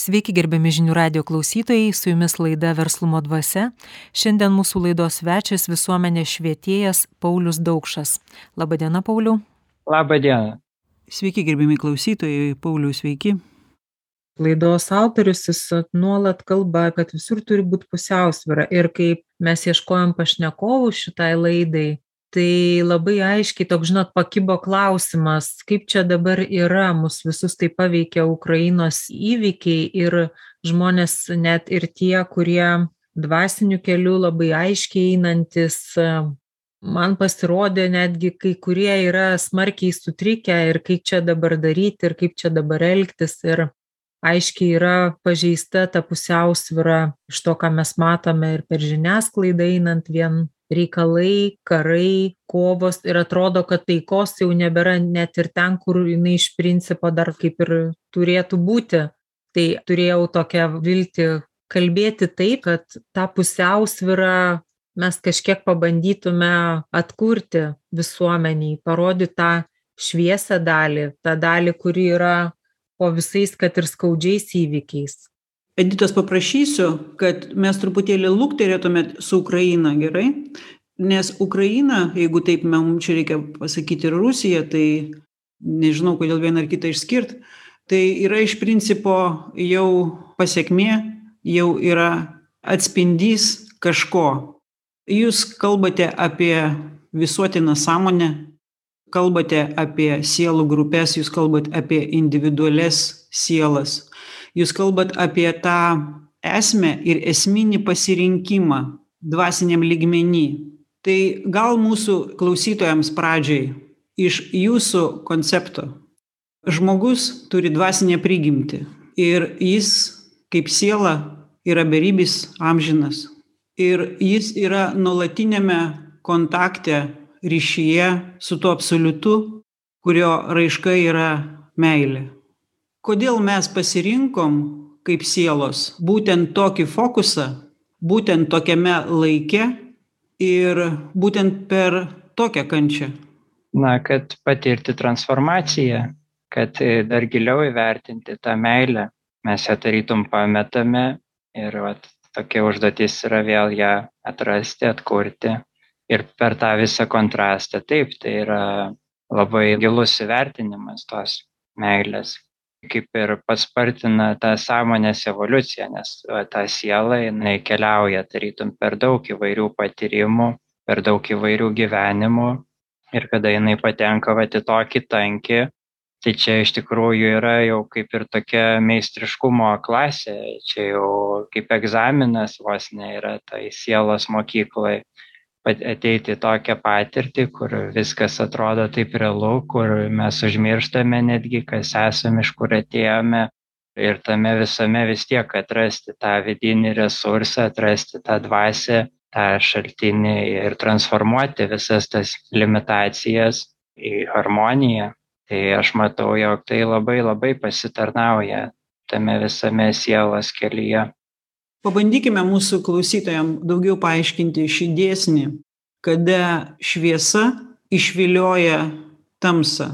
Sveiki gerbiami žinių radio klausytojai, su jumis laida Verslumo dvasia. Šiandien mūsų laidos svečias visuomenės švietėjas Paulius Daukšas. Labadiena, Pauliu. Labadiena. Sveiki gerbiami klausytojai, Paulius, sveiki. Laidos autorius jis nuolat kalba, kad visur turi būti pusiausvėra ir kaip mes ieškojom pašnekovų šitai laidai, tai labai aiškiai toks žinot pakibo klausimas kaip čia dabar yra mus visus taip paveikia ukrainos įvykiai ir žmonės net ir tie kurie dvasiniu keliu labai aiškiai einantys man pasirodė netgi kai kurie yra smarkiai sutrikę ir kaip čia dabar daryti ir kaip čia dabar elgtis ir aiškiai yra pažeista ta pusiausvyra iš to ką mes matome ir per žiniasklaidą einant vien reikalai karai kovos ir atrodo kad taikos jau nebėra net ir ten kur jinai iš principo dar kaip ir turėtų būti. Tai turėjau tokią viltį kalbėti taip kad tą pusiausvyrą mes kažkiek pabandytume atkurti visuomenei parodyt tą šviesią dalį tą dalį kuri yra po visais kad ir skaudžiais įvykiais editos paprašysiu kad mes truputėlį lukterėtumėt su ukraina gerai? Nes ukraina jeigu taip mum čia reikia pasakyt ir rusija tai nežinau kodėl vieną ar kitą išskirt tai yra iš principo jau pasekmė jau yra atspindys kažko. Jūs kalbate apie visuotiną sąmonę kalbate apie sielų grupes jūs kalbat apie individualias sielas jūs kalbat apie tą esmę ir esminį pasirinkimą dvasiniam lygmeny. Tai gal mūsų klausytojams pradžiai iš jūsų koncepto. Žmogus turi dvasinę prigimtį ir jis kaip siela yra beribis amžinas. Ir jis yra nuolatiniame kontakte ryšyje su tuo absoliutu kurio raiška yra meilė kodėl mes pasirinkom kaip sielos būtent tokį fokusą būtent tokiame laike ir būtent per tokią kančią? Na kad patirti transformaciją kad dar giliau įvertinti tą meilę. Mes ją tarytum pametame ir vat tokia užduotis yra vėl ją atrasti atkurti. Ir per tą visą kontrastą taip tai yra labai gilus įvertinimas tos meilės kaip ir paspartina tą sąmonės evoliuciją nes ta siela jinai keliauja tarytum per daug įvairių patyrimų per daug įvairių gyvenimų. Ir kada jinai patenka vat į tokį tankį tai čia iš tikrųjų yra jau kaip ir tokia meistriškumo klasė. Čia jau kaip egzaminas vos ne yra tai sielos mokykloj ateiti į tokią patirtį kur viskas atrodo taip realu kur mes užmirštame netgi kas esam iš kur atėjome. Ir tame visame vis tiek atrasti tą vidinį resursą atrasti tą dvasią tą šaltinį ir transformuoti visas tas limitacijas į harmoniją. Tai aš matau jog tai labai labai pasitarnauja tame visame sielos kelyje pabandykime mūsų klausytojam daugiau paaiškinti šį dėsnį kada šviesa išvilioja tamsą.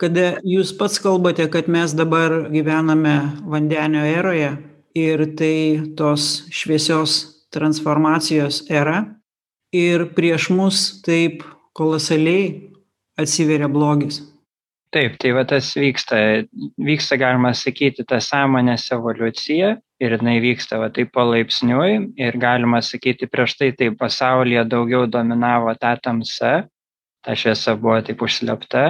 Kada jūs pats kalbate kad mes dabar gyvename vandenio eroje ir tai tos šviesios transformacijos era. Ir prieš mus taip kolosaliai atsiveria blogis. Taip tai va tas vyksta vyksta galima sakyti ta sąmonės evoliucija ir jinai vyksta va taip palaipsniui ir galima sakyti prieš tai tai pasaulyje daugiau dominavo ta tamsa ta šviesa buvo taip užslėpta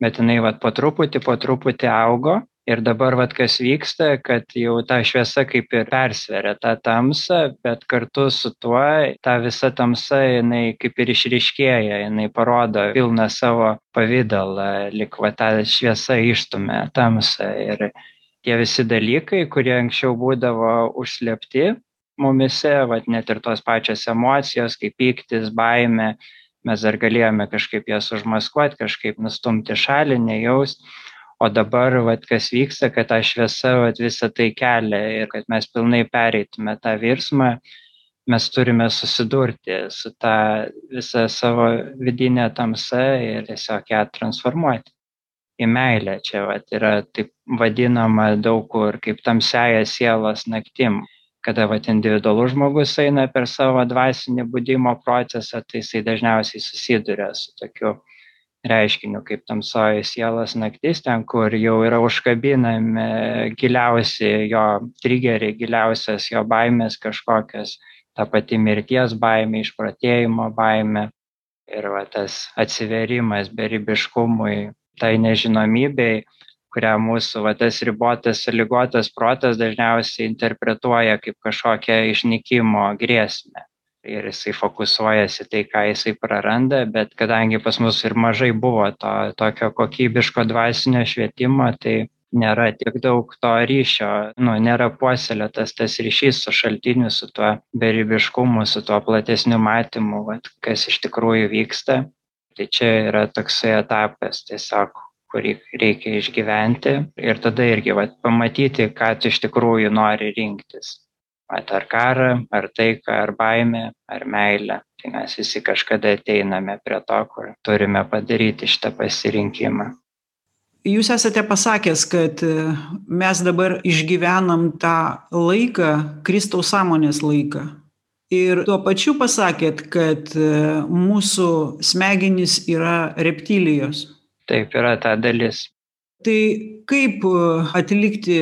bet jinai vat po truputį po truputį augo ir dabar vat kas vyksta kad jau ta šviesa kaip ir persveria tą tamsą bet kartu su tuo ta visa tamsa jinai kaip ir išryškėja jinai parodo pilną savo pavidalą lyg va ta šviesa išstumia tamsą ir tie visi dalykai kurie anksčiau būdavo užslėpti mumyse vat net ir tos pačios emocijos kaip pyktis baimė. Mes dar galėjome kažkaip jas užmaskuot kažkaip nustumt į šalį nejaust. O dabar vat kas vyksta kad ta šviesa vat visa tai kelia ir kad mes pilnai pereitume tą virsmą mes turime susidurti su ta visa savo vidine tamsa ir tiesiog ją transformuoti į meilę. Čia vat, yra taip vadinama daug kur kaip tamsiaja sielos naktim. Kada vat, individualus žmogus eina per savo dvasinį būdimo procesą, tai jisai dažniausiai susiduria su tokiu reiškiniu kaip tamsoji sielos naktis, ten, kur jau yra užkabinami giliausi jo trigeriai, giliausias jo baimės kažkokias, ta pati mirties baimė, išpratėjimo baimė ir va, tas atsiverimas beribiškumui, tai nežinomybei, kurią mūsų va, tas ribotas, lygotas protas dažniausiai interpretuoja kaip kažkokią išnykimo grėsmę ir jisai fokusuojasi tai, ką jisai praranda, bet kadangi pas mus ir mažai buvo to tokio kokybiško dvasinio švietimo, tai nėra tiek daug to ryšio, nu, nėra puoselėtas tas ryšys su šaltiniu, su tuo beribiškumu, su tuo platesniu matymu, vat, kas iš tikrųjų vyksta. Tai čia yra toksai etapas tiesiog, kurį reikia išgyventi ir tada irgi vat, pamatyti, ką tu iš tikrųjų nori rinktis. Vat ar karą ar taiką ar baimę ar meilę. Tai mes visi kažkada ateiname prie to kur turime padaryti šitą pasirinkimą. Jūs esate pasakęs, kad e, mes dabar išgyvenam tą laiką, Kristaus sąmonės laiką. Ir tuo pačiu pasakėt, kad e, mūsų smegenys yra reptilijos. Taip, yra ta dalis. Tai kaip e, atlikti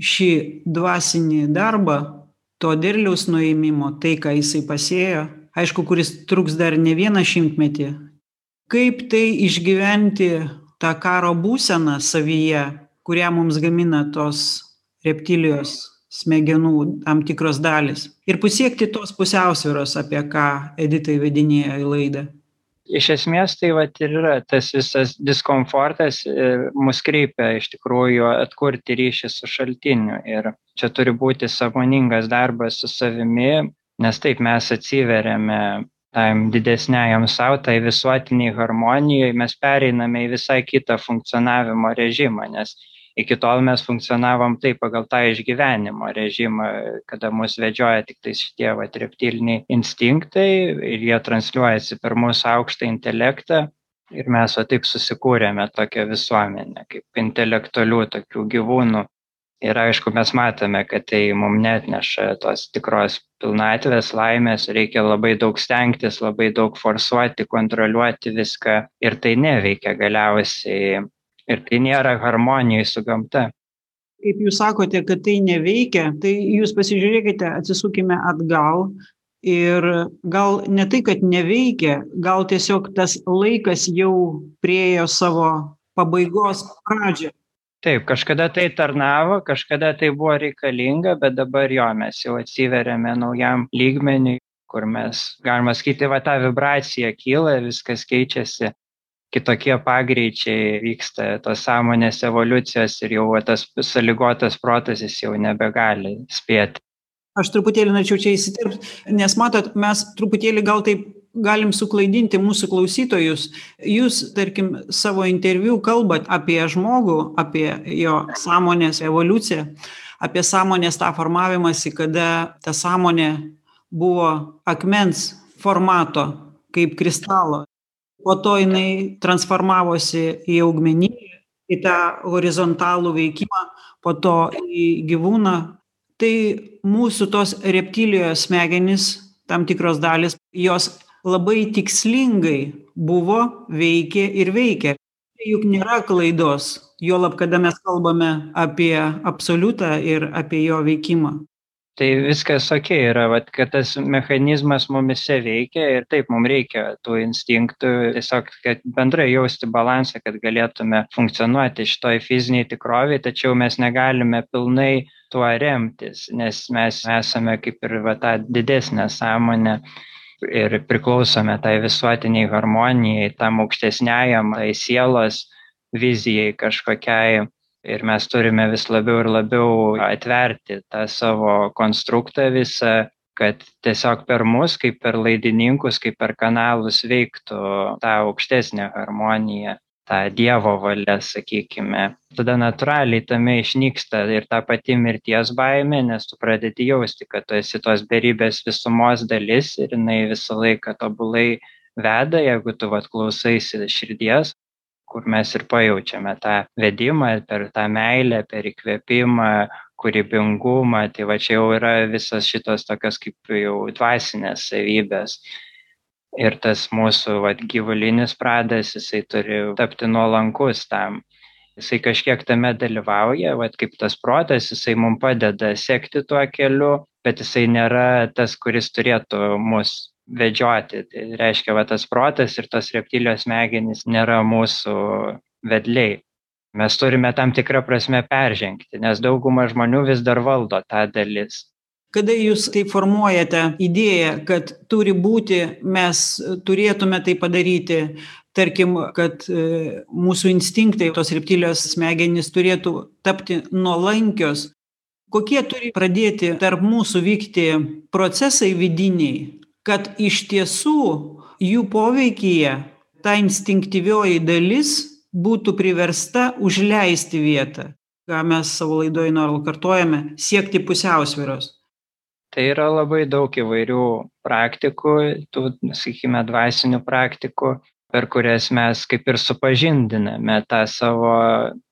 šį dvasinį darbą, to derliaus nuėmimo, tai, ką jisai pasėjo, aišku, kuris truks dar ne vieną šimtmetį, kaip tai išgyventi tą karo būseną savyje, kurią mums gamina tos reptilijos smegenų tam tikros dalis. Ir pasiekti tos pusiausvėros, apie ką Edita įvedinėjo į laidą. Iš esmės tai vat ir yra tas visas diskomfortas ir mus kreipia iš tikrųjų atkurti ryšį su šaltiniu. Ir čia turi būti sąmoningas darbas su savimi nes taip mes atsiveriame tam didesniajam sau tai visuotiniai harmonijai mes pereiname į visai kitą funkcionavimo režimą nes iki tol mes funkcionavom taip pagal tą išgyvenimo režimą kada mus vedžioja tiktais šitie vat reptiliniai instinktai ir jie transliuojasi per mūsų aukštą intelektą. Ir mes va taip susikūrėme tokią visuomenę kaip intelektualių tokių gyvūnų. Ir aišku mes matome kad tai mum neatneša tos tikros pilnatvės laimės. Reikia labai daug stengtis labai daug forsuoti kontroliuoti viską. Ir tai neveikia galiausiai ir tai nėra harmonijoj su gamta. Kaip jūs sakote, kad tai neveikia, tai jūs pasižiūrėkite, atsisukime atgal ir gal ne tai, kad neveikia, gal tiesiog tas laikas jau priejo savo pabaigos pradžią. Taip, kažkada tai tarnavo, kažkada tai buvo reikalinga, bet dabar jo mes jau atsiveriame naujam lygmeniui, kur mes, galima sakyti, va ta vibracija kyla, viskas keičiasi kitokie pagreičiai vyksta tos sąmonės evoliucijos ir jau tas sąlygotas protas jis jau nebegali spėti. Aš truputėlį norėčiau čia įsiterpti, nes matot, mes truputėlį gal taip galim suklaidinti mūsų klausytojus. Jūs, tarkim, savo interviu kalbat apie žmogų, apie jo sąmonės evoliuciją, apie sąmonės tą formavimąsi, kada ta sąmonė buvo akmens formato, kaip kristalo po to jinai transformavosi į augmeniją į tą horizontalų veikimą po to į gyvūną. Tai mūsų tos reptilijos smegenys tam tikros dalys jos labai tikslingai buvo veikė ir veikia. Tai juk nėra klaidos juolab kada mes kalbame apie absoliutą ir apie jo veikimą tai viskas okei yra vat kad tas mechanizmas mumyse veikia ir taip mum reikia tų instinktų tiesiog kad bendrai jausti balansą kad galėtume funkcionuoti šitoj fizinėj tikrovėj tačiau mes negalime pilnai tuo remtis nes mes esame kaip ir va ta didesnė sąmonė ir priklausome tai visuotiniai harmonijai tam aukštesniajam tai sielos vizijai kažkokiai ir mes turime vis labiau ir labiau atverti tą savo konstruktą visą kad tiesiog per mus kaip per laidininkus kaip per kanalus veiktų ta aukštesnė harmonija ta dievo valia sakykime. Tada natūraliai tame išnyksta ir ta pati mirties baimė nes tu pradedi jausti kad tu esi tos beribės visumos dalis ir jinai visą laiką tobulai veda jeigu tu vat klausaisi širdies kur mes ir pajaučiame tą vedimą per tą meilę, per įkvėpimą, kūrybingumą, tai va čia jau yra visas šitos tokios kaip jau dvasinės savybės. Ir tas mūsų vat, gyvulinis pradas, jisai turi tapti nuolankus tam. Jisai kažkiek tame dalyvauja, vat, kaip tas protas, jisai mums padeda sekti tuo keliu, bet jisai nėra tas, kuris turėtų mus vedžioti. Tai reiškia, va tas protas ir tos reptilijos smegenys nėra mūsų vedliai. Mes turime tam tikrą prasme peržengti, nes dauguma žmonių vis dar valdo tą dalis. Kada jūs tai formuojate idėją, kad turi būti, mes turėtume tai padaryti, tarkim, kad e, mūsų instinktai, tos reptilijos smegenys turėtų tapti nuolankios, kokie turi pradėti tarp mūsų vykti procesai vidiniai, kad iš tiesų jų poveikyje ta instinktyvioji dalis būtų priversta užleisti vietą, ką mes savo laidoje nuolat kartuojame, siekti pusiausviros. Tai yra labai daug įvairių praktikų, tų, sakykime, dvasinių praktikų, per kurias mes kaip ir supažindiname tą savo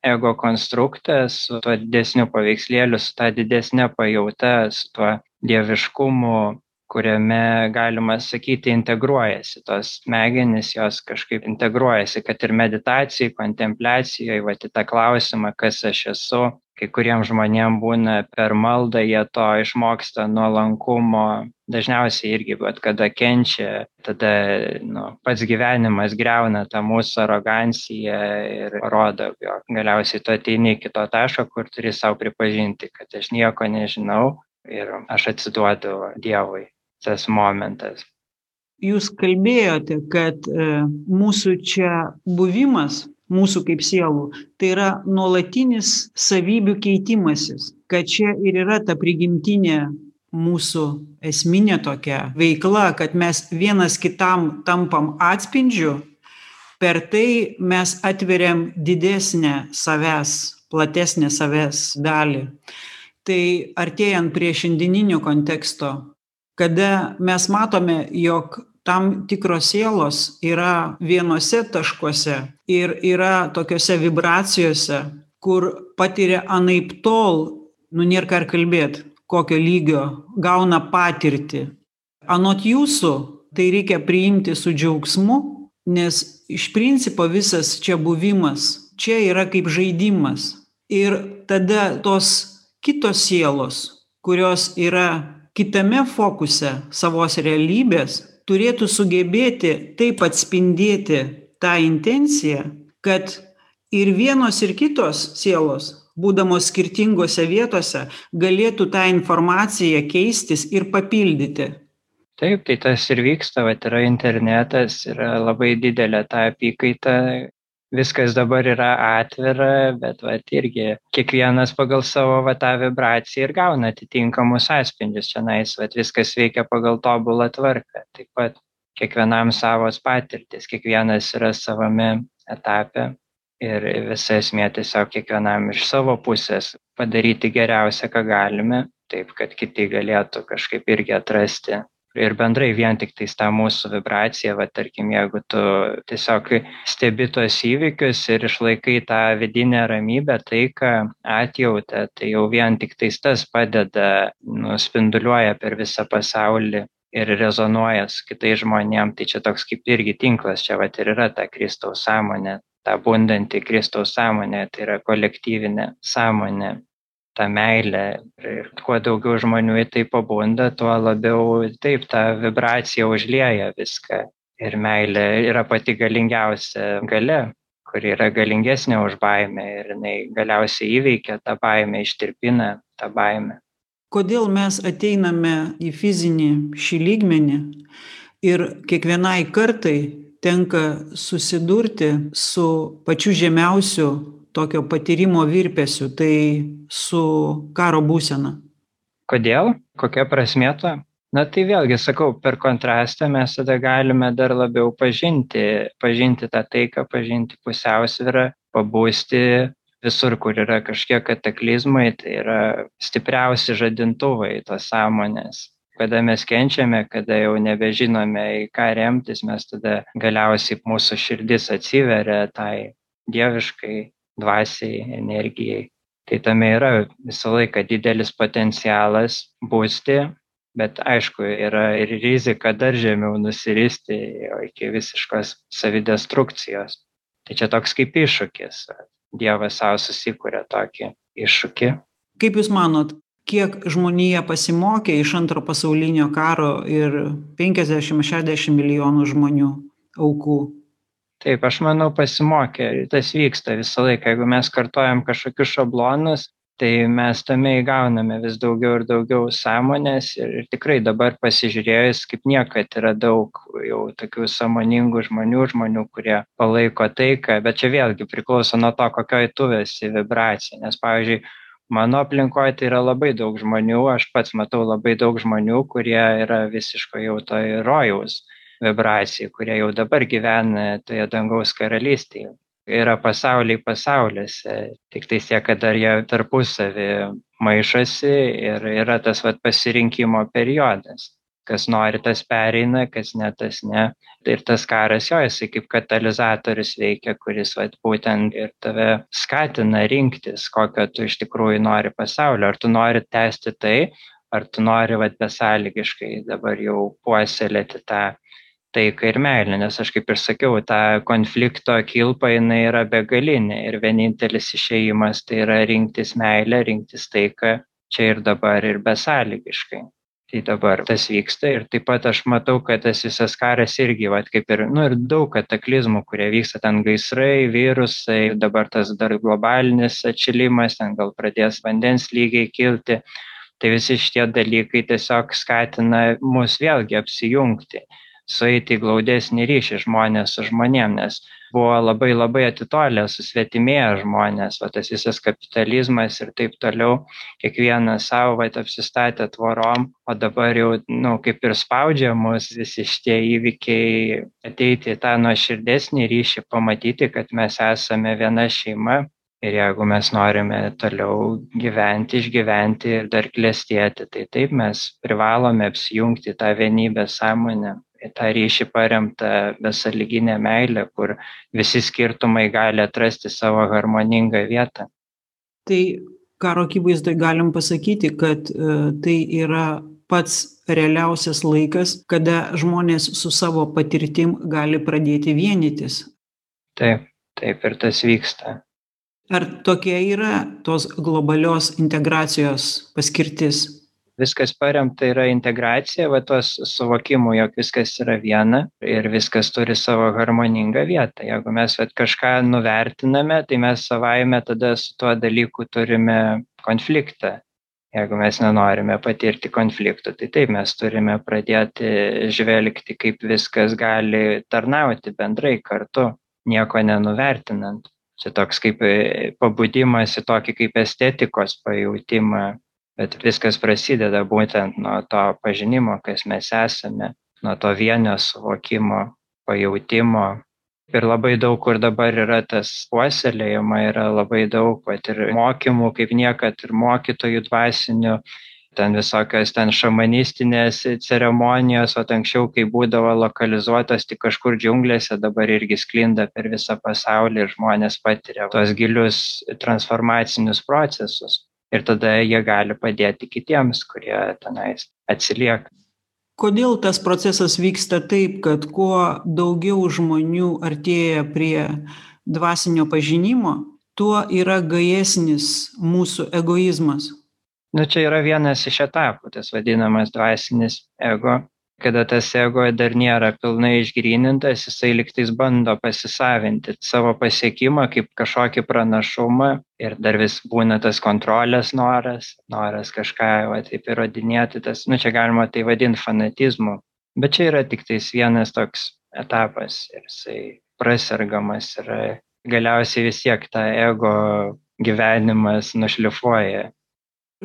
ego konstruktą su tuo didesniu paveikslėliu, su tą didesnė pajauta, su tuo dieviškumu, kuriame galima sakyti integruojasi tos smegenys jos kažkaip integruojasi kad ir meditacijoj kontempliacijoj vat į tą klausimą kas aš esu kai kuriem žmonėm būna per maldą jie to išmoksta nuolankumo dažniausiai irgi vat kada kenčia tada nu pats gyvenimas griauna tą mūsų aroganciją ir rodo jog galiausiai tu ateini iki to taško kur turi sau pripažinti kad aš nieko nežinau ir aš atsiduodu dievui tas momentas. Jūs kalbėjote, kad e, mūsų čia buvimas, mūsų kaip sielų, tai yra nuolatinis savybių keitimasis, kad čia ir yra ta prigimtinė mūsų esminė tokia veikla, kad mes vienas kitam tampam atspindžiu, per tai mes atveriam didesnę savęs, platesnę savęs dalį. Tai artėjant prie šiandieninio konteksto, kada mes matome jog tam tikros sielos yra vienuose taškuose ir yra tokiose vibracijose kur patiria anaiptol nu nėr ką ir kalbėt kokio lygio gauna patirtį. Anot jūsų tai reikia priimti su džiaugsmu nes iš principo visas čia buvimas čia yra kaip žaidimas. Ir tada tos kitos sielos kurios yra kitame fokuse savos realybės turėtų sugebėti taip atspindėti tą intenciją kad ir vienos ir kitos sielos būdamos skirtingose vietose galėtų tą informaciją keistis ir papildyti. Taip tai tas ir vyksta vat yra internetas yra labai didelė ta apykaita viskas dabar yra atvira bet vat irgi kiekvienas pagal savo va tą vibraciją ir gauna atitinkamus atspindžius čionais vat viskas veikia pagal tobulą tvarką. Taip pat kiekvienam savos patirtys kiekvienas yra savame etape ir visa esmė tiesiog kiekvienam iš savo pusės padaryti geriausia ką galime taip kad kiti galėtų kažkaip irgi atrasti ir bendrai vien tiktais tą mūsų vibraciją va tarkim jeigu tu tiesiog stebi tuos įvykius ir išlaikai tą vidinę ramybę taiką atjautą tai jau vien tiktais tas padeda nu spinduliuoja per visą pasaulį ir rezonuoja su kitais žmonėm. Tai čia toks kaip irgi tinklas čia vat ir yra ta kristaus sąmonė ta bundanti kristaus sąmonė tai yra kolektyvinė sąmonė tą meilę ir kuo daugiau žmonių į tai pabunda, tuo labiau taip ta vibracija užlieja viską. Ir meilė yra pati galingiausia gale, kuri yra galingesnė už baimę ir jinai galiausiai įveikia tą baimę, ištirpina tą baimę. Kodėl mes ateiname į fizinį šį lygmenį ir kiekvienai kartai tenka susidurti su pačiu žemiausiu tokio patyrimo virpesių, tai su karo būsena. Kodėl? Kokia prasmė to? Na tai vėlgi sakau, per kontrastą mes tada galime dar labiau pažinti, pažinti tą taiką, pažinti pusiausvyrą, pabūsti visur, kur yra kažkiek kataklizmai, tai yra stipriausi žadintuvai tos sąmonės. Kada mes kenčiame, kada jau nebežinome, į ką remtis, mes tada galiausiai mūsų širdis atsiveria tai dieviškai dvasiai, energijai. Tai tame yra visą laiką didelis potencialas būsti, bet aišku, yra ir rizika dar žemiau nusiristi iki visiškos savidestrukcijos. Tai čia toks kaip iššūkis. Dievas savo susikūrė tokį iššūkį. Kaip Jūs manot, kiek žmonija pasimokė iš antro pasaulinio karo ir 50-60 milijonų žmonių aukų? Taip, aš manau, pasimokė. Tas vyksta visą laiką. Jeigu mes kartojam kažkokius šablonus, tai mes tame įgauname vis daugiau ir daugiau sąmonės. Ir, ir tikrai dabar pasižiūrėjus, kaip niekad yra daug jau tokių samoningų žmonių, žmonių, kurie palaiko taiką, bet čia vėlgi priklauso nuo to, kokioj tu esi vibracija, nes pavyzdžiui, mano aplinkoje tai yra labai daug žmonių, aš pats matau labai daug žmonių, kurie yra visiško jau to rojaus vibracijai, kurie jau dabar gyvena toje dangaus karalystėje. Yra pasauliai pasauliuose tiktais tiek kad dar jie tarpusavy maišosi ir yra tas vat pasirinkimo periodas. Kas nori tas pereina kas ne tas ne. Ir tas karas jo jisai kaip katalizatorius veikia kuris vat būtent ir tave skatina rinktis kokio tu iš tikrųjų nori pasaulio. Ar tu nori tęsti tai ar tu nori vat besąlygiškai dabar jau puoselėti tą taiką ir meilę nes aš kaip ir sakiau ta konflikto kilpa jinai yra begalinė ir vienintelis išėjimas tai yra rinktis meilę rinktis taiką čia ir dabar ir besąlygiškai. Tai dabar tas vyksta ir taip pat aš matau kad tas visas karas irgi vat kaip ir nu ir daug kataklizmų kurie vyksta ten gaisrai virusai dabar tas dar globalinis atšilimas ten gal pradės vandens lygiai kilti. Tai visi šitie dalykai tiesiog skatina mus vėlgi apsijungti sueiti į glaudesnį ryšį žmonės su žmonėm, nes buvo labai labai atitolę, susvetimėję žmonės, va tas visas kapitalizmas ir taip toliau, kiekvienas savo va apsistatė tvorom, o dabar jau, na, nu, kaip ir spaudžia mus visi šitie įvykiai ateiti į tą nuoširdesnį ryšį, pamatyti, kad mes esame viena šeima. Ir jeigu mes norime toliau gyventi, išgyventi ir dar klėstėti, tai taip mes privalome apsijungti tą vienybę sąmonę į tą ryšį paremtą besąlyginę meilę, kur visi skirtumai gali atrasti savo harmoningą vietą. Tai karo akivaizdai galim pasakyti, kad e, tai yra pats realiausias laikas, kada žmonės su savo patirtim gali pradėti vienytis. Taip, taip ir tas vyksta. Ar tokia yra tos globalios integracijos paskirtis? Viskas paremta yra integracija va tuos suvokimu jog viskas yra viena ir viskas turi savo harmoningą vietą. Jeigu mes vat kažką nuvertiname tai mes savaime tada su tuo dalyku turime konfliktą. Jeigu mes nenorime patirti konflikto tai taip mes turime pradėti žvelgti kaip viskas gali tarnauti bendrai kartu nieko nenuvertinant. Čia toks kaip pabudimas į tokį kaip estetikos pajautimą bet viskas prasideda būtent nuo to pažinimo, kas mes esame, nuo to vienio suvokimo, pajautimo. Ir labai daug kur dabar yra tas puoselėjama, yra labai daug, pat ir mokymų, kaip niekad, ir mokytojų dvasinių, ten visokios ten šamanistinės ceremonijos, o anksčiau, kai būdavo lokalizuotos tik kažkur džiunglėse, dabar irgi sklinda per visą pasaulį ir žmonės patiria tos gilius transformacinius procesus ir tada jie gali padėti kitiems, kurie tenais atsilieka. Kodėl tas procesas vyksta taip, kad kuo daugiau žmonių artėja prie dvasinio pažinimo, tuo yra gajesnis mūsų egoizmas? Nu, čia yra vienas iš etapų, tas vadinamas dvasinis ego kada tas ego dar nėra pilnai išgrynintas jisai lygtais bando pasisavinti savo pasiekimą kaip kažkokį pranašumą ir dar vis būna tas kontrolės noras noras kažką va taip įrodinėti tas nu čia galima tai vadint fanatizmu. Bet čia yra tiktais vienas toks etapas ir jisai prasergamas ir galiausiai vis tiek tą ego gyvenimas nušlifuoja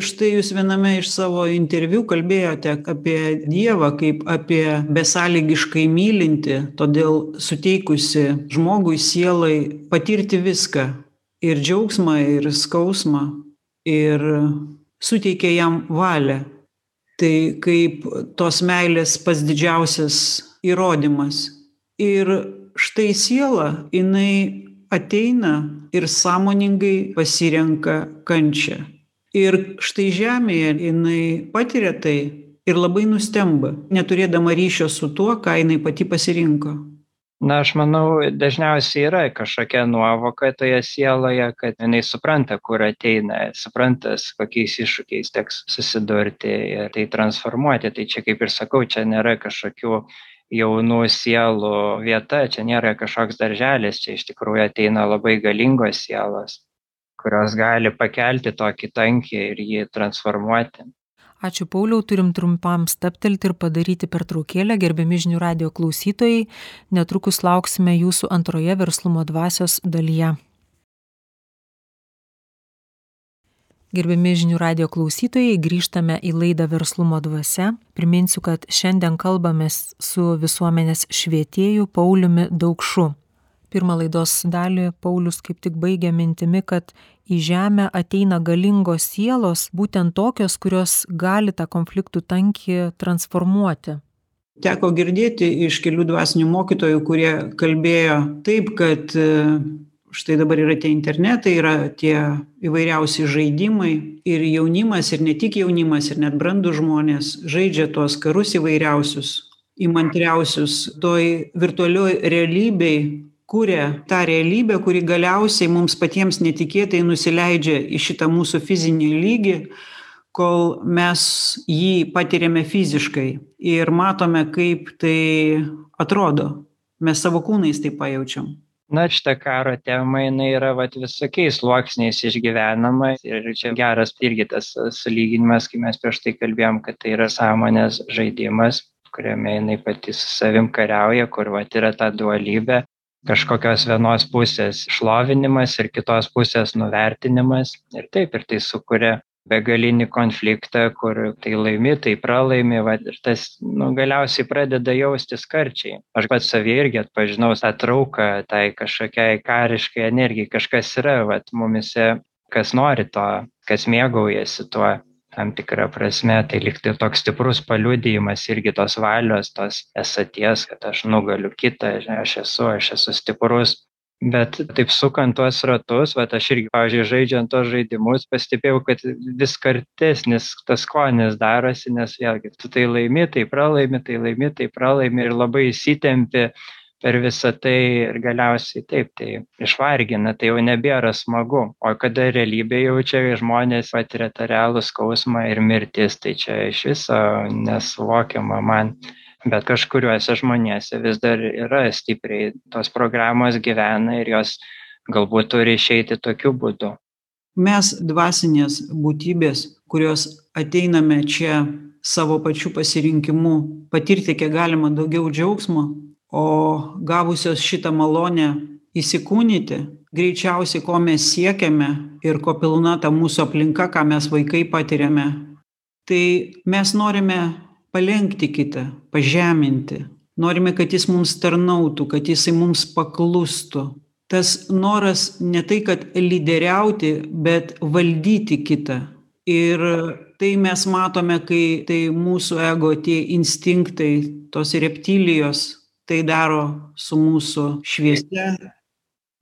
štai jūs viename iš savo interviu kalbėjote apie dievą kaip apie besąlygiškai mylintį todėl suteikusį žmogui sielai patirti viską ir džiaugsmą ir skausmą ir suteikė jam valią tai kaip tos meilės pats didžiausias įrodymas ir štai siela jinai ateina ir sąmoningai pasirenka kančią. Ir štai žemėje jinai patiria tai ir labai nustemba, neturėdama ryšio su tuo, ką jinai pati pasirinko. Na aš manau dažniausiai yra kažkokia nuovoka toje sieloje kad jinai supranta kur ateina supranta su kokiais iššūkiais teks susidurti ir tai transformuoti. Tai čia kaip ir sakau čia nėra kažkokių jaunų sielų vieta čia nėra kažkoks darželis čia iš tikrųjų ateina labai galingos sielos kurios gali pakelti tokį tankį ir jį transformuoti Ačiū Pauliau, turim trumpam staptelti ir padaryti pertraukėlę, gerbiami žinių radio klausytojai, netrukus lauksime jūsų antroje verslumo dvasios dalyje. Gerbiami žinių radio klausytojai, grįžtame į laidą Verslumo dvasia. Priminsiu, kad šiandien kalbamės su visuomenės švietėju Pauliumi Daukšu pirmą laidos dalį Paulius kaip tik baigė mintimi, kad į žemę ateina galingos sielos, būtent tokios, kurios gali tą konfliktų tankį transformuoti. Teko girdėti iš kelių dvasinių mokytojų, kurie kalbėjo taip, kad e, štai dabar yra tie internetai, yra tie įvairiausi žaidimai ir jaunimas, ir ne tik jaunimas, ir net brandų žmonės žaidžia tuos karus įvairiausius, įmantriausius toj virtualioj realybei kuria tą realybę kuri galiausiai mums patiems netikėtai nusileidžia į šitą mūsų fizinį lygį kol mes jį patiriame fiziškai ir matome kaip tai atrodo. Mes savo kūnais tai pajaučiam. Na šita karo tema jinai yra vat visokiais sluoksniais išgyvenama ir čia geras irgi tas sulyginimas kai mes prieš tai kalbėjom kad tai yra sąmonės žaidimas kuriame jinai pati su savim kariauja kur vat yra ta dualybė kažkokios vienos pusės šlovinimas ir kitos pusės nuvertinimas. Ir taip ir tai sukuria begalinį konfliktą kur tai laimi tai pralaimi vat ir tas nu galiausiai pradeda jaustis karčiai aš pats savyje irgi atpažinau tą trauką tai kažkokiai kariškai energijai. Kažkas yra vat mumyse kas nori to kas mėgaujasi tuo tam tikra prasme tai lyg tai toks stiprus paliudijimas irgi tos valios tos esaties kad aš nugaliu kitą aš esu aš esu stiprus. Bet taip sukant tuos ratus vat aš irgi pavyzdžiui žaidžiant tuos žaidimus pastebėjau kad vis kartesnis tas skonis darosi nes vėlgi tu tai laimi tai pralaimi tai laimi tai pralaimi ir labai įsitempi per visą tai ir galiausiai taip tai išvargina tai jau nebėra smagu. O kada realybėj jau čia žmonės patiria tą realų skausmą ir mirtis tai čia iš viso nesuvokiama man. Bet kažkuriuose žmonėse vis dar yra stipriai tos programos gyvena ir jos galbūt turi išeiti tokiu būdu. Mes dvasinės būtybės kurios ateiname čia savo pačių pasirinkimu patirti kiek galima daugiau džiaugsmo o gavusios šitą malonę įsikūnyti greičiausiai ko mes siekiame ir ko pilna ta mūsų aplinka ką mes vaikai patiriame. Tai mes norime palenkti kitą pažeminti. Norime kad jis mums tarnautų kad jisai mums paklustų. Tas noras ne tai kad lyderiauti bet valdyti kitą. Ir tai mes matome kai tai mūsų ego tie instinktai tos reptilijos tai daro su mūsų šviesa.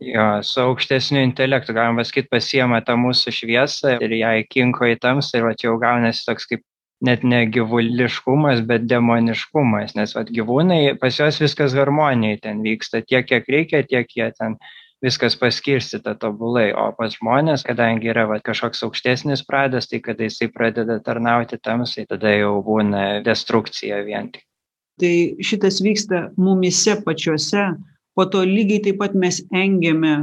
Jo, su aukštesniu intelektu, galima pasakyti, pasiema tą mūsų šviesą ir ją įkinko į tamsą ir va čia jau gaunasi toks kaip net ne gyvuliškumas, bet demoniškumas, nes va gyvūnai, pas juos viskas harmonijai ten vyksta, tiek kiek reikia, tiek jie ten viskas paskirstyta tobulai, o pas žmonės, kadangi yra va, kažkoks aukštesnis pradas, tai kada jisai pradeda tarnauti tamsai, tada jau būna destrukcija vien tik tai šitas vyksta mumyse pačiuose. Po to lygiai taip pat mes engiame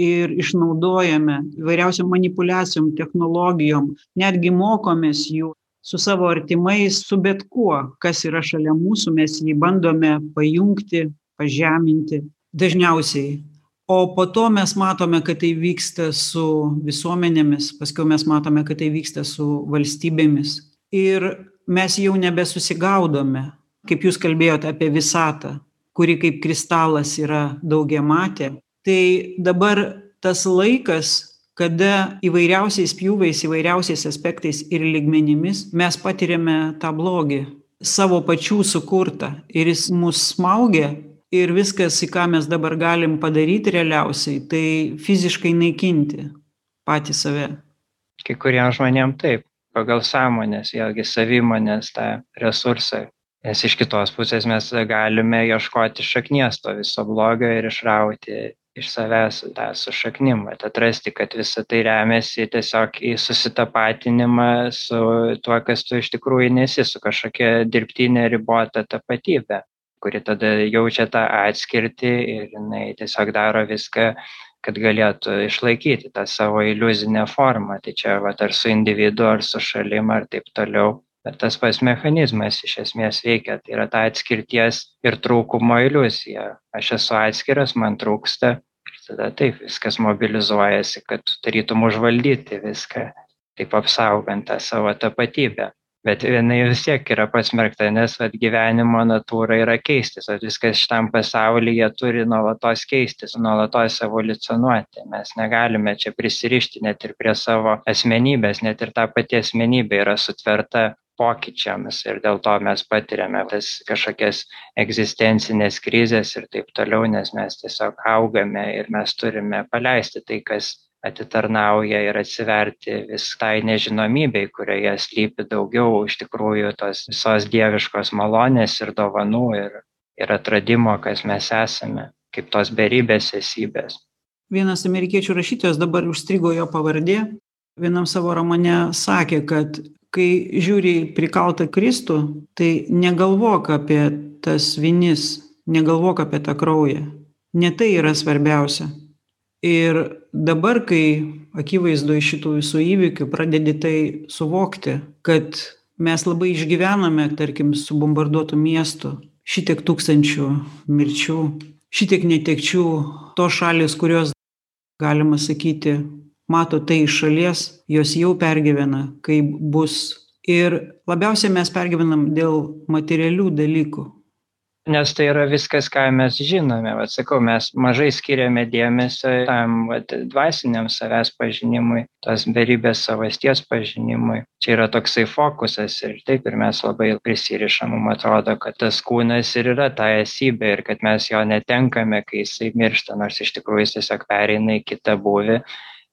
ir išnaudojame įvairiausiom manipuliacijom technologijom netgi mokomės jų su savo artimais su bet kuo kas yra šalia mūsų mes jį bandome pajungti pažeminti dažniausiai. O po to mes matome kad tai vyksta su visuomenėmis paskiau mes matome kad tai vyksta su valstybėmis. Ir mes jau nebesusigaudome kaip jūs kalbėjot apie visatą kuri kaip kristalas yra daugiamatė tai dabar tas laikas kada įvairiausiais pjūviais įvairiausiais aspektais ir lygmenimis mes patiriame tą blogį savo pačių sukurtą ir jis mus smaugia ir viskas, į ką mes dabar galim padaryti realiausiai, tai fiziškai naikinti patį save. Kai kuriems žmonėms taip, pagal sąmonės, vėlgi savimonės tą resursą. Nes iš kitos pusės mes galime ieškoti šaknies to viso blogio ir išrauti iš savęs tą su šaknim, atrasti, kad visa tai remiasi tiesiog į susitapatinimą su tuo, kas tu iš tikrųjų nesi, su kažkokia dirbtinė ribota tapatybė kuri tada jaučia tą atskirtį ir jinai tiesiog daro viską, kad galėtų išlaikyti tą savo iliuzinę formą. Tai čia va, ar su individu, ar su šalim, ar taip toliau. Bet tas pats mechanizmas iš esmės veikia. Tai yra ta atskirties ir trūkumo iliuzija. Aš esu atskiras, man trūksta. Ir tada taip viskas mobilizuojasi, kad tarytum užvaldyti viską, taip apsaugant tą savo tapatybę bet jinai vis tiek yra pasmerkta, nes vat, gyvenimo natūra yra keistis, o viskas šitam pasaulyje turi nuolatos keistis, nuolatos evoliucionuoti. Mes negalime čia prisirišti net ir prie savo asmenybės, net ir ta pati asmenybė yra sutverta pokyčiams ir dėl to mes patiriame tas kažkokias egzistencinės krizės ir taip toliau, nes mes tiesiog augame ir mes turime paleisti tai, kas atitarnauja ir atsiverti vis tai nežinomybei, kurioje slypi daugiau iš tikrųjų tos visos dieviškos malonės ir dovanų ir, ir atradimo, kas mes esame, kaip tos beribės esybės. Vienas amerikiečių rašytojas dabar užstrigo jo pavardė, vienam savo romane sakė, kad kai žiūri prikaltą Kristų, tai negalvok apie tas vinis, negalvok apie tą kraują. Ne tai yra svarbiausia ir dabar kai akivaizdoj šitų visų įvykių pradedi tai suvokti kad mes labai išgyvename tarkim subombarduotų miestų šitiek tūkstančių mirčių šitiek netekčių tos šalys kurios galima sakyti mato tai iš šalies jos jau pergyvena kaip bus ir labiausiai mes pergyvenam dėl materialių dalykų nes tai yra viskas, ką mes žinome. Vat, sakau, mes mažai skiriame dėmesio tam vat, dvasiniam savęs pažinimui, tos beribės savasties pažinimui. Čia yra toksai fokusas ir taip ir mes labai prisirišam, man atrodo, kad tas kūnas ir yra ta esybė ir kad mes jo netenkame, kai jisai miršta, nors iš tikrųjų jis tiesiog pereina į kitą buvį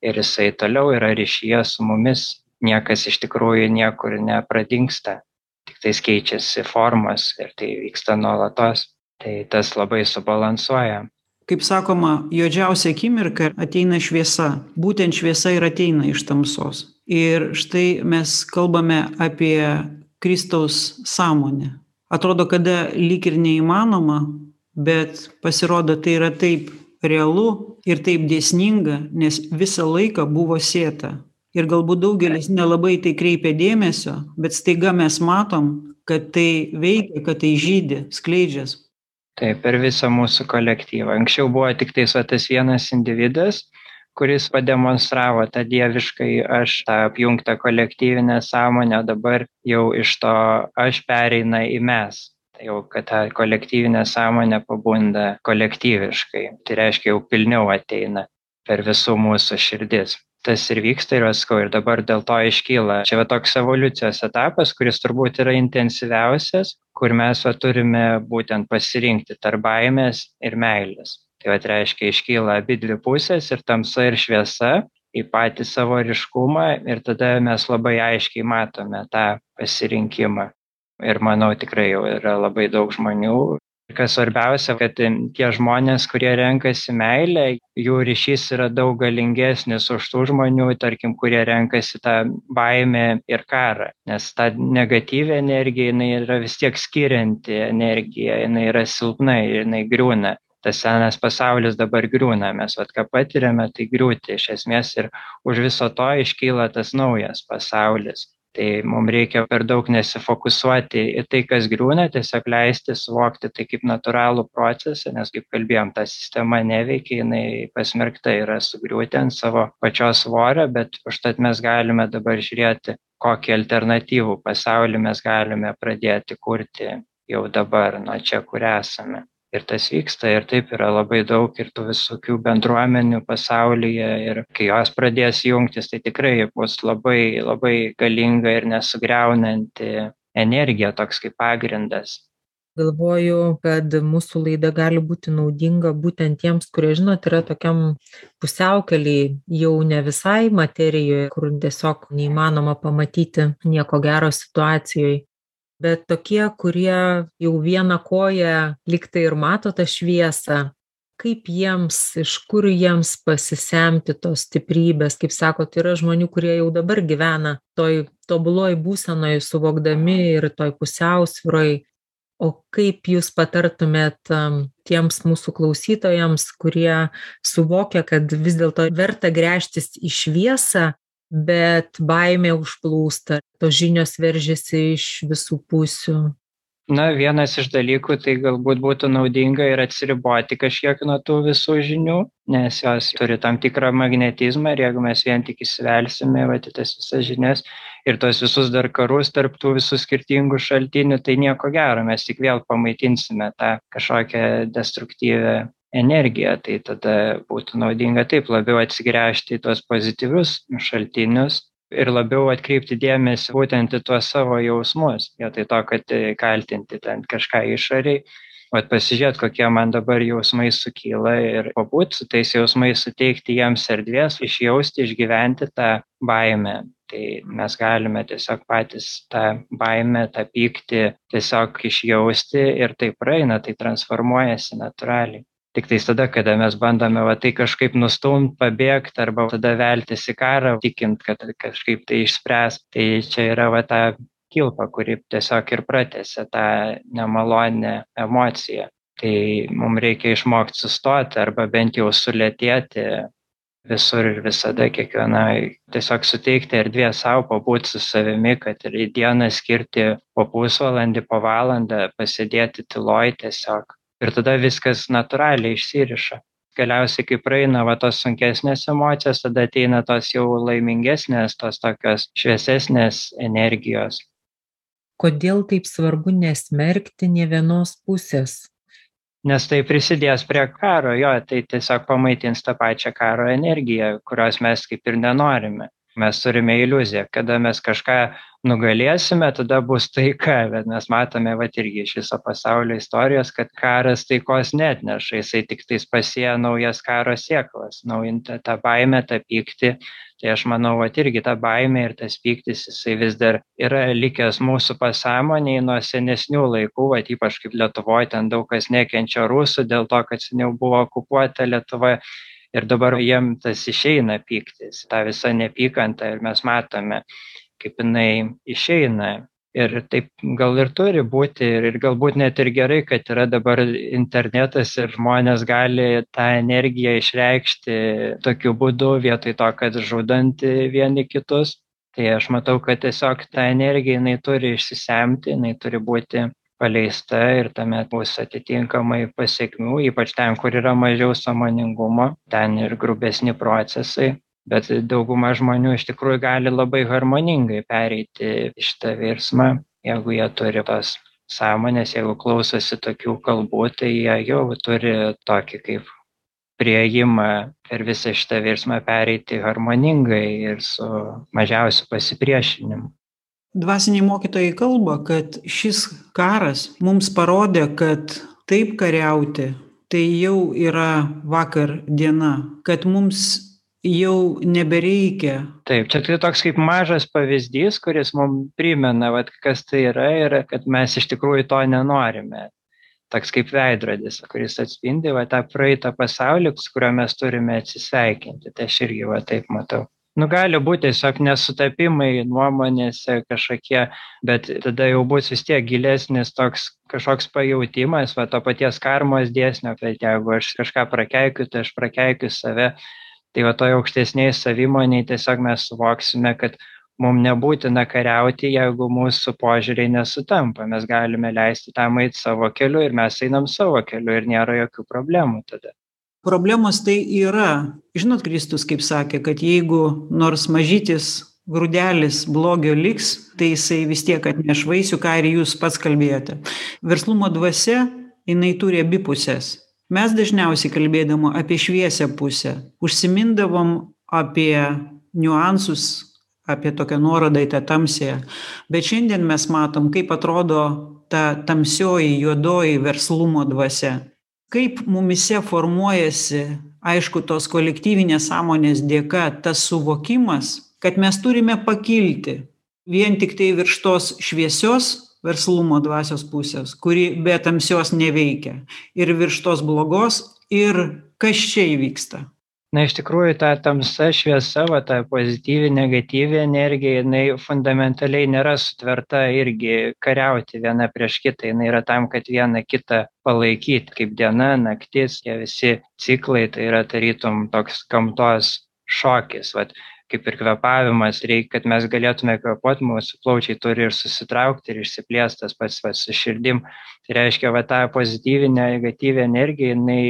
ir jisai toliau yra ryšyje su mumis. Niekas iš tikrųjų niekur nepradingsta tiktais keičiasi formos ir tai vyksta nuolatos. Tai tas labai subalansuoja. Kaip sakoma, juodžiausia akimirka ateina šviesa. Būtent šviesa ir ateina iš tamsos. Ir štai mes kalbame apie Kristaus sąmonę. Atrodo, kada lyg ir neįmanoma, bet pasirodo tai yra taip realu ir taip dėsninga, nes visą laiką buvo sėta. Ir galbūt daugelis nelabai į tai kreipia dėmesio bet staiga mes matom kad tai veikia kad tai žydi skleidžias taip per visą mūsų kolektyvą. Anksčiau buvo tiktais va tas vienas individas kuris pademonstravo tą dieviškai aš tą apjungtą kolektyvinę sąmonę dabar jau iš to aš pereina į mes jau kad ta kolektyvinė sąmonė pabunda kolektyviškai tai reiškia jau pilniau ateina per visų mūsų širdis tas ir vyksta ir sakau, ir dabar dėl to iškyla. Čia va toks evoliucijos etapas, kuris turbūt yra intensyviausias, kur mes va turime būtent pasirinkti tarp baimės ir meilės. Tai va reiškia, iškyla abi dvi pusės ir tamsa ir šviesa į patį savo ryškumą ir tada mes labai aiškiai matome tą pasirinkimą. Ir manau tikrai jau yra labai daug žmonių, kas svarbiausia kad tie žmonės kurie renkasi meilę jų ryšys yra daug galingesnis už tų žmonių tarkim kurie renkasi tą baimę ir karą. Nes ta negatyvi energija jinai yra vis tiek skirianti energija jinai yra silpna ir jinai griūna. Tas senas pasaulis dabar griūna mes vat ką patiriame tai griūti iš esmės ir už viso to iškyla tas naujas pasaulis tai mum reikia per daug nesifokusuoti į tai kas griūna tiesiog leisti suvokti tai kaip natūralų procesą nes kaip kalbėjom ta sistema neveikia jinai pasmerkta yra sugriūti ant savo pačios svorio bet užtat mes galime dabar žiūrėti kokį alternatyvų pasaulį mes galime pradėti kurti jau dabar nuo čia kur esame ir tas vyksta ir taip yra labai daug ir tų visokių bendruomenių pasaulyje ir kai jos pradės jungtis tai tikrai bus labai labai galinga ir nesugriaunanti energija toks kaip pagrindas. Galvoju kad mūsų laida gali būti naudinga būtent tiems kurie žinot yra tokiam pusiaukelėj jau ne visai materijoj kur tiesiog neįmanoma pamatyti nieko gero situacijoj bet tokie kurie jau viena koja lyg tai ir mato tą šviesą kaip jiems iš kur jiems pasisemti tos stiprybės? Kaip sakot yra žmonių kurie jau dabar gyvena toj tobuloj būsenoj suvokdami ir toj pusiausvyroj. O kaip jūs patartumėt tiems mūsų klausytojams kurie suvokia kad vis dėlto verta gręžtis į šviesą bet baimė užplūsta tos žinios veržiasi iš visų pusių. Na vienas iš dalykų tai galbūt būtų naudinga ir atsiriboti kažkiek nuo tų visų žinių nes jos turi tam tikrą magnetizmą ir jeigu mes vien tik įsivelsime vat į tas visas žinias ir tuos visus dar karus tarp tų visų skirtingų šaltinių tai nieko gero mes tik vėl pamaitinsime tą kažkokią destruktyvią energiją tai tada būtų naudinga taip labiau atsigręžti į tuos pozityvius šaltinius ir labiau atkreipti dėmesį būtent į tuos savo jausmus vietoj to kad kaltinti ten kažką išorėj vat pasižiūrėt kokie man dabar jausmai sukyla ir pabūt su tais jausmais suteikti jiems erdvės išjausti išgyventi tą baimę. Tai mes galime tiesiog patys tą baimę tą pyktį tiesiog išjausti ir tai praeina tai transformuojasi natūraliai tiktais tada kada mes bandome va tai kažkaip nustumt pabėgt arba tada veltis į karą tikint kad kažkaip tai išspręs. Tai čia yra va ta kilpa kuri tiesiog ir pratęsia tą nemalonią emociją. Tai mum reikia išmokt sustot arba bent jau sulėtėti visur ir visada kiekvienai tiesiog suteikti erdvės sau pabūt su savimi kad ir į dieną skirti po pusvalandį po valandą pasėdėti tyloj tiesiog ir tada viskas natūraliai išsiriša. Galiausiai kai praeina va tos sunkesnės emocijos tada ateina tos jau laimingesnės tos tokios šviesesnės energijos. Kodėl taip svarbu nesmerkti nė vienos pusės? Nes tai prisidės prie karo jo tai tiesiog pamaitins tą pačią karo energiją kurios mes kaip ir nenorime mes turime iliuziją. Kada mes kažką nugalėsime tada bus taika. Bet mes matome vat irgi iš viso pasaulio istorijos kad karas taikos neatneša. Jisai tiktais pasėja naujas karo sėklas. Naujintą tą baimę tą pyktį tai aš manau vat irgi ta baimė ir tas pyktis jisai vis dar yra likęs mūsų pasąmonėj nuo senesnių laikų. Vat ypač kaip lietuvoj ten daug kas nekenčia rusų dėl to kad seniau buvo okupuota lietuva ir dabar jiem tas išeina pyktis ta visa neapykanta ir mes matome kaip jinai išeina ir taip gal ir turi būti ir, ir galbūt net ir gerai, kad yra dabar internetas ir žmonės gali tą energiją išreikšti tokiu būdu vietoj to, kad žudant vieni kitus. Tai aš matau, kad tiesiog ta energija jinai turi išsisemti, jinai turi būti paleista ir tame bus atitinkamai pasiekmių, ypač ten, kur yra mažiau samoningumo, ten ir grubesni procesai bet dauguma žmonių iš tikrųjų gali labai harmoningai pereiti šitą virsmą jeigu jie turi tos sąmonės jeigu klausosi tokių kalbų tai jie jau turi tokį kaip priėjimą per visą šitą virsmą pereiti harmoningai ir su mažiausiu pasipriešinimu dvasiniai mokytojai kalba kad šis karas mums parodė kad taip kariauti tai jau yra vakar diena kad mums jau nebereikia. Taip čia tai toks kaip mažas pavyzdys kuris mum primena vat kas tai yra ir kad mes iš tikrųjų to nenorime. Toks kaip veidrodis kuris atspindi va tą praeitą pasaulį su kuriuo mes turime atsisveikinti. Tai aš irgi va taip matau nu gali būt tiesiog nesutapimai nuomonėse kažkokie bet tada jau bus vis tiek gilesnis toks kažkoks pajautimas va to paties karmos dėsnio kad jeigu aš kažką prakeikiu tai aš prakeikiu save. Tai va toj aukštesnėj savimonėj tiesiog mes suvoksime kad mum nebūtina kariauti jeigu mūsų požiūriai nesutampa. Mes galime leisti tam eit savo keliu ir mes einam savo keliu ir nėra jokių problemų tada problemos tai yra žinot kristus kaip sakė kad jeigu nors mažytis grūdelis blogio liks tai jisai vis tiek atneš vaisių ką ir jūs pats kalbėjote. Verslumo dvasia jinai turi abi puses mes dažniausiai kalbėdami apie šviesią pusę užsimindavom apie niuansus apie tokią nuorodą į tą tamsiąją bet šiandien mes matom kaip atrodo ta tamsioji juodoji verslumo dvasia kaip mumyse formuojasi aišku tos kolektyvinės sąmonės dėka tas suvokimas kad mes turime pakilti vien tiktai virš tos šviesios verslumo dvasios pusės kuri be tamsios neveikia ir virš tos blogos ir kas čia įvyksta na iš tikrųjų ta tamsa šviesa va ta pozityvi negatyvi energija jinai fundamentaliai nėra sutverta irgi kariauti viena prieš kitą. Jinai yra tam kad viena kitą palaikyt kaip diena naktis tie visi ciklai tai yra tarytum toks gamtos šokis. Vat kaip ir kvėpavimas reikia kad mes galėtume kvėpuot mūsų plaučiai turi ir susitraukti ir išsiplėst tas pats va su širdim. Tai reiškia va ta pozityvi negatyvi energija jinai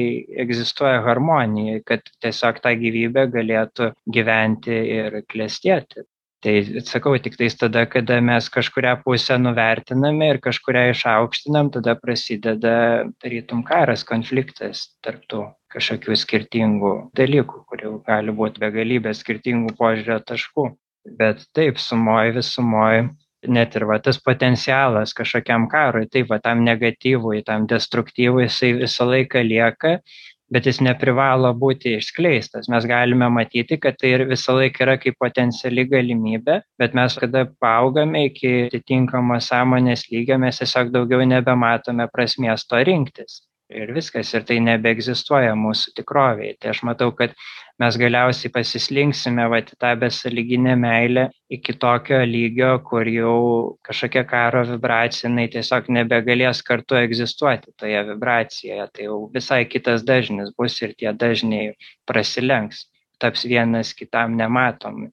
egzistuoja harmonijoj kad tiesiog ta gyvybė galėtų gyventi ir klestėti tai sakau tiktais tada kada mes kažkurią pusę nuvertiname ir kažkurią išaukštinam tada prasideda tarytum karas konfliktas tarp tų kažkokių skirtingų dalykų kurių gali būt begalybė skirtingų požiūrio taškų. Bet taip sumoj visumoj net ir va tas potencialas kažkokiam karui taip va tam negatyvui tam destruktyvui jisai visą laiką lieka bet jis neprivalo būti išskleistas. Mes galime matyti kad tai ir visą laiką yra kaip potenciali galimybė bet mes kada paaugame iki atitinkamo sąmonės lygio mes tiesiog daugiau nebematome prasmės to rinktis. Ir viskas ir tai nebeegzistuoja mūsų tikrovėj tai aš matau kad mes galiausiai pasislinksime vat į tą besąlyginę meilę iki tokio lygio kur jau kažkokia karo vibracija jinai tiesiog nebegalės kartu egzistuoti toje vibracijoje. Tai jau visai kitas dažnis bus ir tie dažniai prasilenks taps vienas kitam nematomi.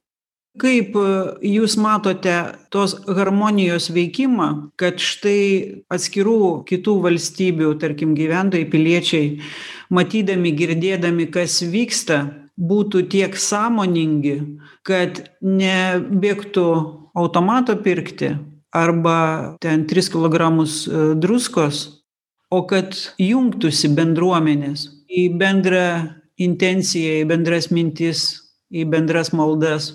Kaip e, jūs matote tos harmonijos veikimą kad štai atskirų kitų valstybių tarkim gyventojai piliečiai matydami girdėdami kas vyksta būtų tiek sąmoningi kad nebėgtų automato pirkti arba ten tris kilogramus e, druskos o kad jungtųsi bendruomenės į bendrą intenciją į bendras mintis į bendras maldas.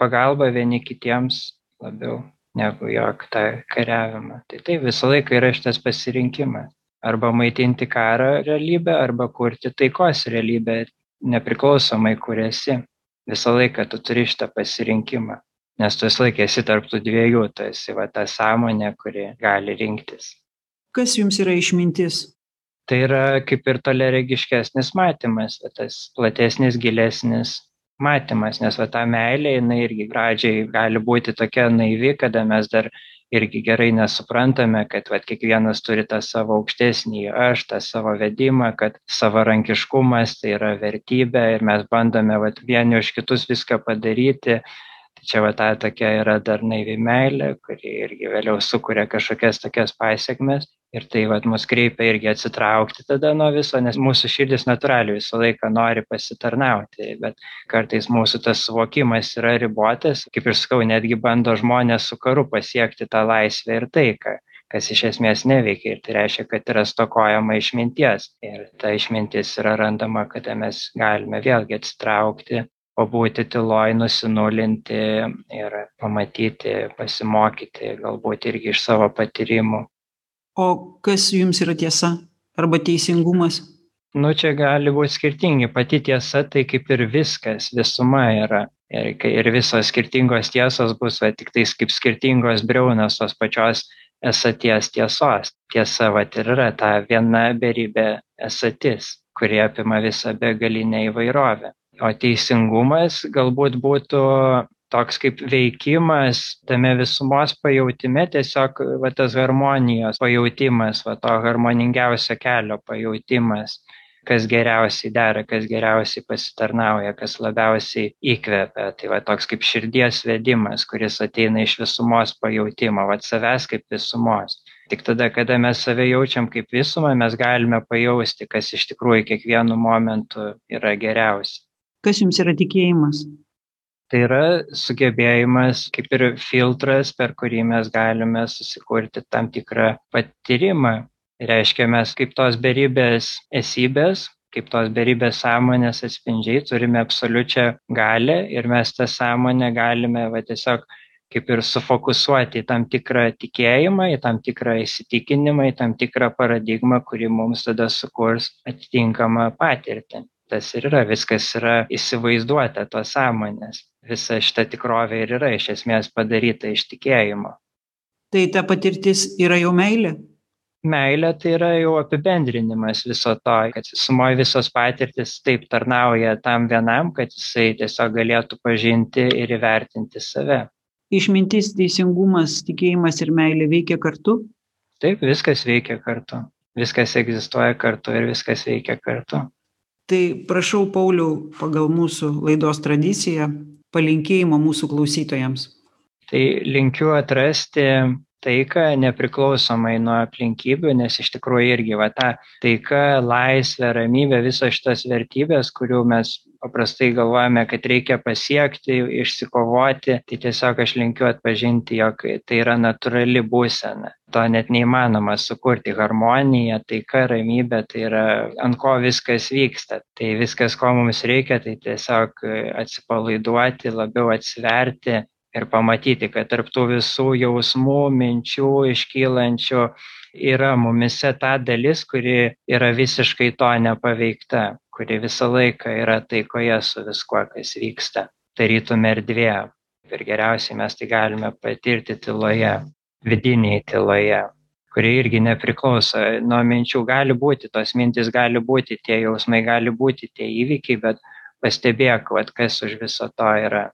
Pagalba vieni kitiems labiau negu jog tą kariavimą. Tai taip visą laiką yra šitas pasirinkimas. Arba maitinti karo realybę arba kurti taikos realybę nepriklausomai kur esi visą laiką tu turi šitą pasirinkimą nes tu visą laiką esi tarp tų dviejų tu esi va ta sąmonė kuri gali rinktis. Kas jums yra išmintis? Tai yra kaip ir toliaregiškesnis matymas va tas platesnis gilesnis matymas nes va ta meilė jinai irgi pradžiai gali būti tokia naivi kada mes dar irgi gerai nesuprantame kad vat kiekvienas turi tą savo aukštesnįjį aš tą savo vedimą kad savarankiškumas tai yra vertybė ir mes bandome vat vieni už kitus viską padaryti. Tai čia va ta tokia yra dar naivi meilė kuri irgi vėliau sukuria kažkokias tokias pasekmes ir tai vat mus kreipia irgi atsitraukti tada nuo viso nes mūsų širdis natūraliai visą laiką nori pasitarnauti bet kartais mūsų tas suvokimas yra ribotas. Kaip ir sakau netgi bando žmonės su karu pasiekti tą laisvę ir taiką kas iš esmės neveikia. Ir tai reiškia kad yra stokojama išminties. Ir ta išmintis yra randama kada mes galime vėlgi atsitraukti pabūti tyloj nusinulinti ir pamatyti pasimokyti galbūt irgi iš savo patyrimų o kas jums yra tiesa arba teisingumas? Nu čia gali būt skirtingi. Pati tiesa tai kaip ir viskas visuma yra. Ir kai ir visos skirtingos tiesos bus va tiktais kaip skirtingos briaunos tos pačios esaties tiesos. Tiesa vat ir yra ta viena beribė esatis kuri apima visą begalinę įvairovę. O teisingumas galbūt būtų toks kaip veikimas tame visumos pajautime tiesiog va tas harmonijos pajautimas va to harmoningiausio kelio pajautimas kas geriausiai dera kas geriausiai pasitarnauja kas labiausiai įkvepia. Tai va toks kaip širdies vedimas kuris ateina iš visumos pajautimo vat savęs kaip visumos. Tik tada kada mes save jaučiam kaip visumą mes galime pajausti kas iš tikrųjų kiekvienu momentu yra geriausia. Kas jums yra tikėjimas tai yra sugebėjimas kaip ir filtras per kurį mes galime susikurti tam tikrą patyrimą reiškia mes kaip tos beribės esybės kaip tos beribės sąmonės atspindžiai turime absoliučią galią ir mes tą sąmonę galime va tiesiog kaip ir sufokusuoti į tam tikrą tikėjimą, į tam tikrą įsitikinimą, į tam tikrą paradigmą, kuri mums tada sukurs atitinkamą patirtį. Tas ir yra, viskas yra įsivaizduota tos sąmonės. Visa šita tikrovė ir yra iš esmės padaryta iš tikėjimo. Tai ta patirtis yra jau meilė? Meilė tai yra jau apibendrinimas viso to, kad sumoji visos patirtis taip tarnauja tam vienam, kad jisai tiesiog galėtų pažinti ir įvertinti save išmintis teisingumas tikėjimas ir meilė veikia kartu taip viskas veikia kartu viskas egzistuoja kartu ir viskas veikia kartu tai prašau pauliau pagal mūsų laidos tradiciją palinkėjimo mūsų klausytojams tai linkiu atrasti taiką nepriklausomai nuo aplinkybių, nes iš tikrųjų irgi va ta taika, laisvė, ramybė, visos šitos vertybės, kurių mes paprastai galvojame, kad reikia pasiekti, išsikovoti, tai tiesiog aš linkiu atpažinti, jog tai yra natūrali būsena. To net neįmanoma sukurti harmoniją, taika, ramybė, tai yra ant ko viskas vyksta. Tai viskas, ko mums reikia, tai tiesiog atsipalaiduoti, labiau atsiverti ir pamatyti, kad tarptų visų jausmų, minčių iškylančių yra mumise ta dalis, kuri yra visiškai to nepaveikta kuri visą laiką yra taikoje su viskuo, kas vyksta. Tarytum erdvė. Ir geriausiai mes tai galime patirti tyloje, vidiniai tyloje, kuri irgi nepriklauso nuo minčių. Gali būti, tos mintis gali būti, tie jausmai gali būti, tie įvykiai, bet pastebėk, vat, kas už viso to yra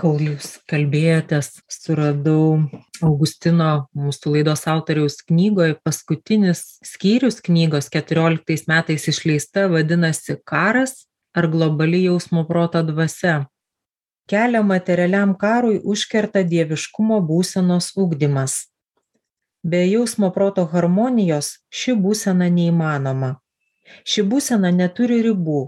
kol jūs kalbėjotės, suradau Augustino, mūsų laidos autoriaus knygoje, paskutinis skyrius knygos 14 metais išleista vadinasi Karas ar globali jausmo proto dvasia. Kelią materialiam karui užkerta dieviškumo būsenos ugdymas. Be jausmo proto harmonijos ši būsena neįmanoma. Ši būsena neturi ribų,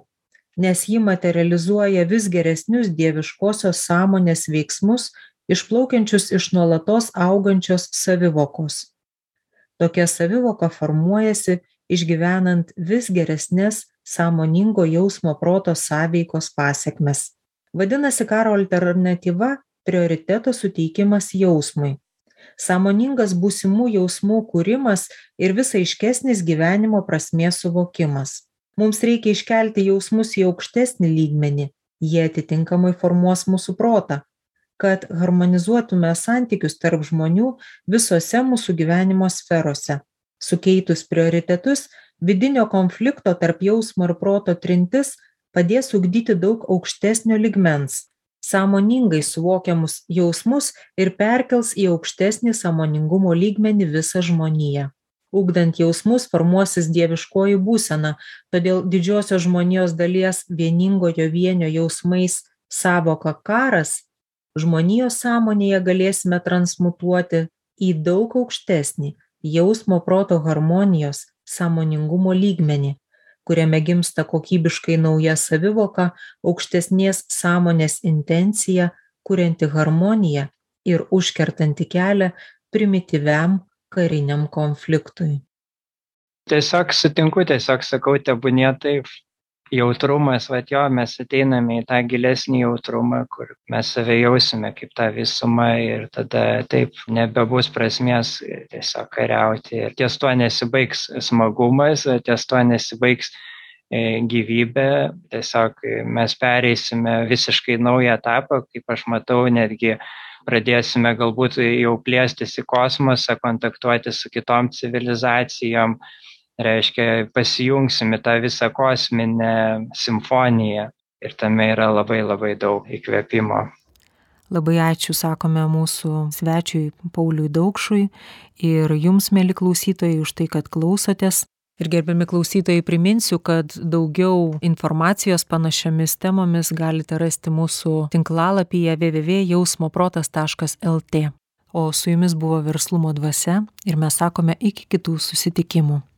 nes ji materializuoja vis geresnius dieviškosios sąmonės veiksmus išplaukiančius iš nuolatos augančios savivokos. Tokia savivoka formuojasi išgyvenant vis geresnės sąmoningo jausmo proto sąveikos pasiekmes. Vadinasi, karo alternatyva - prioriteto suteikimas jausmui. Sąmoningas būsimų jausmų kūrimas ir vis aiškesnis gyvenimo prasmės suvokimas. Mums reikia iškelti jausmus į aukštesnį lygmenį. Jie atitinkamai formuos mūsų protą. Kad harmonizuotume santykius tarp žmonių visose mūsų gyvenimo sferose. Sukeitus prioritetus vidinio konflikto tarp jausmo ir proto trintis padės ugdyti daug aukštesnio lygmens sąmoningai suvokiamus jausmus ir perkels į aukštesnį sąmoningumo lygmenį visą žmoniją. Ugdant jausmus formuosis dieviškoji būsena todėl didžiosios žmonijos dalies vieningojo vienio jausmais sąvoką karas žmonijos sąmonėje galėsime transmutuoti į daug aukštesnį jausmo proto harmonijos sąmoningumo lygmenį kuriame gimsta kokybiškai nauja savivoka aukštesnės sąmonės intencija kurianti harmoniją ir užkertanti kelią primityviam kariniam konfliktui. Tiesiog sutinku tiesiog sakau tebūnie taip jautrumas vat jo mes ateiname į tą gilesnį jautrumą kur mes save jausime kaip tą visumą ir tada taip nebebus prasmės tiesiog kariauti. Ir ties tuo nesibaigs smagumas ties tuo nesibaigs e, gyvybė. Tiesiog mes pereisime visiškai naują etapą kaip aš matau netgi pradėsime galbūt jau plėstis į kosmosą, kontaktuoti su kitom civilizacijom, reiškia pasijungsime tą visą kosminę simfoniją ir tame yra labai labai daug įkvėpimo. Labai ačiū, sakome mūsų svečiui Pauliui Daukšui ir jums, mėly klausytojai, už tai, kad klausotės. Ir gerbiami klausytojai, priminsiu, kad daugiau informacijos panašiomis temomis galite rasti mūsų tinklalapyje www.jausmoprotas.lt. O su jumis buvo verslumo dvasia ir mes sakome iki kitų susitikimų.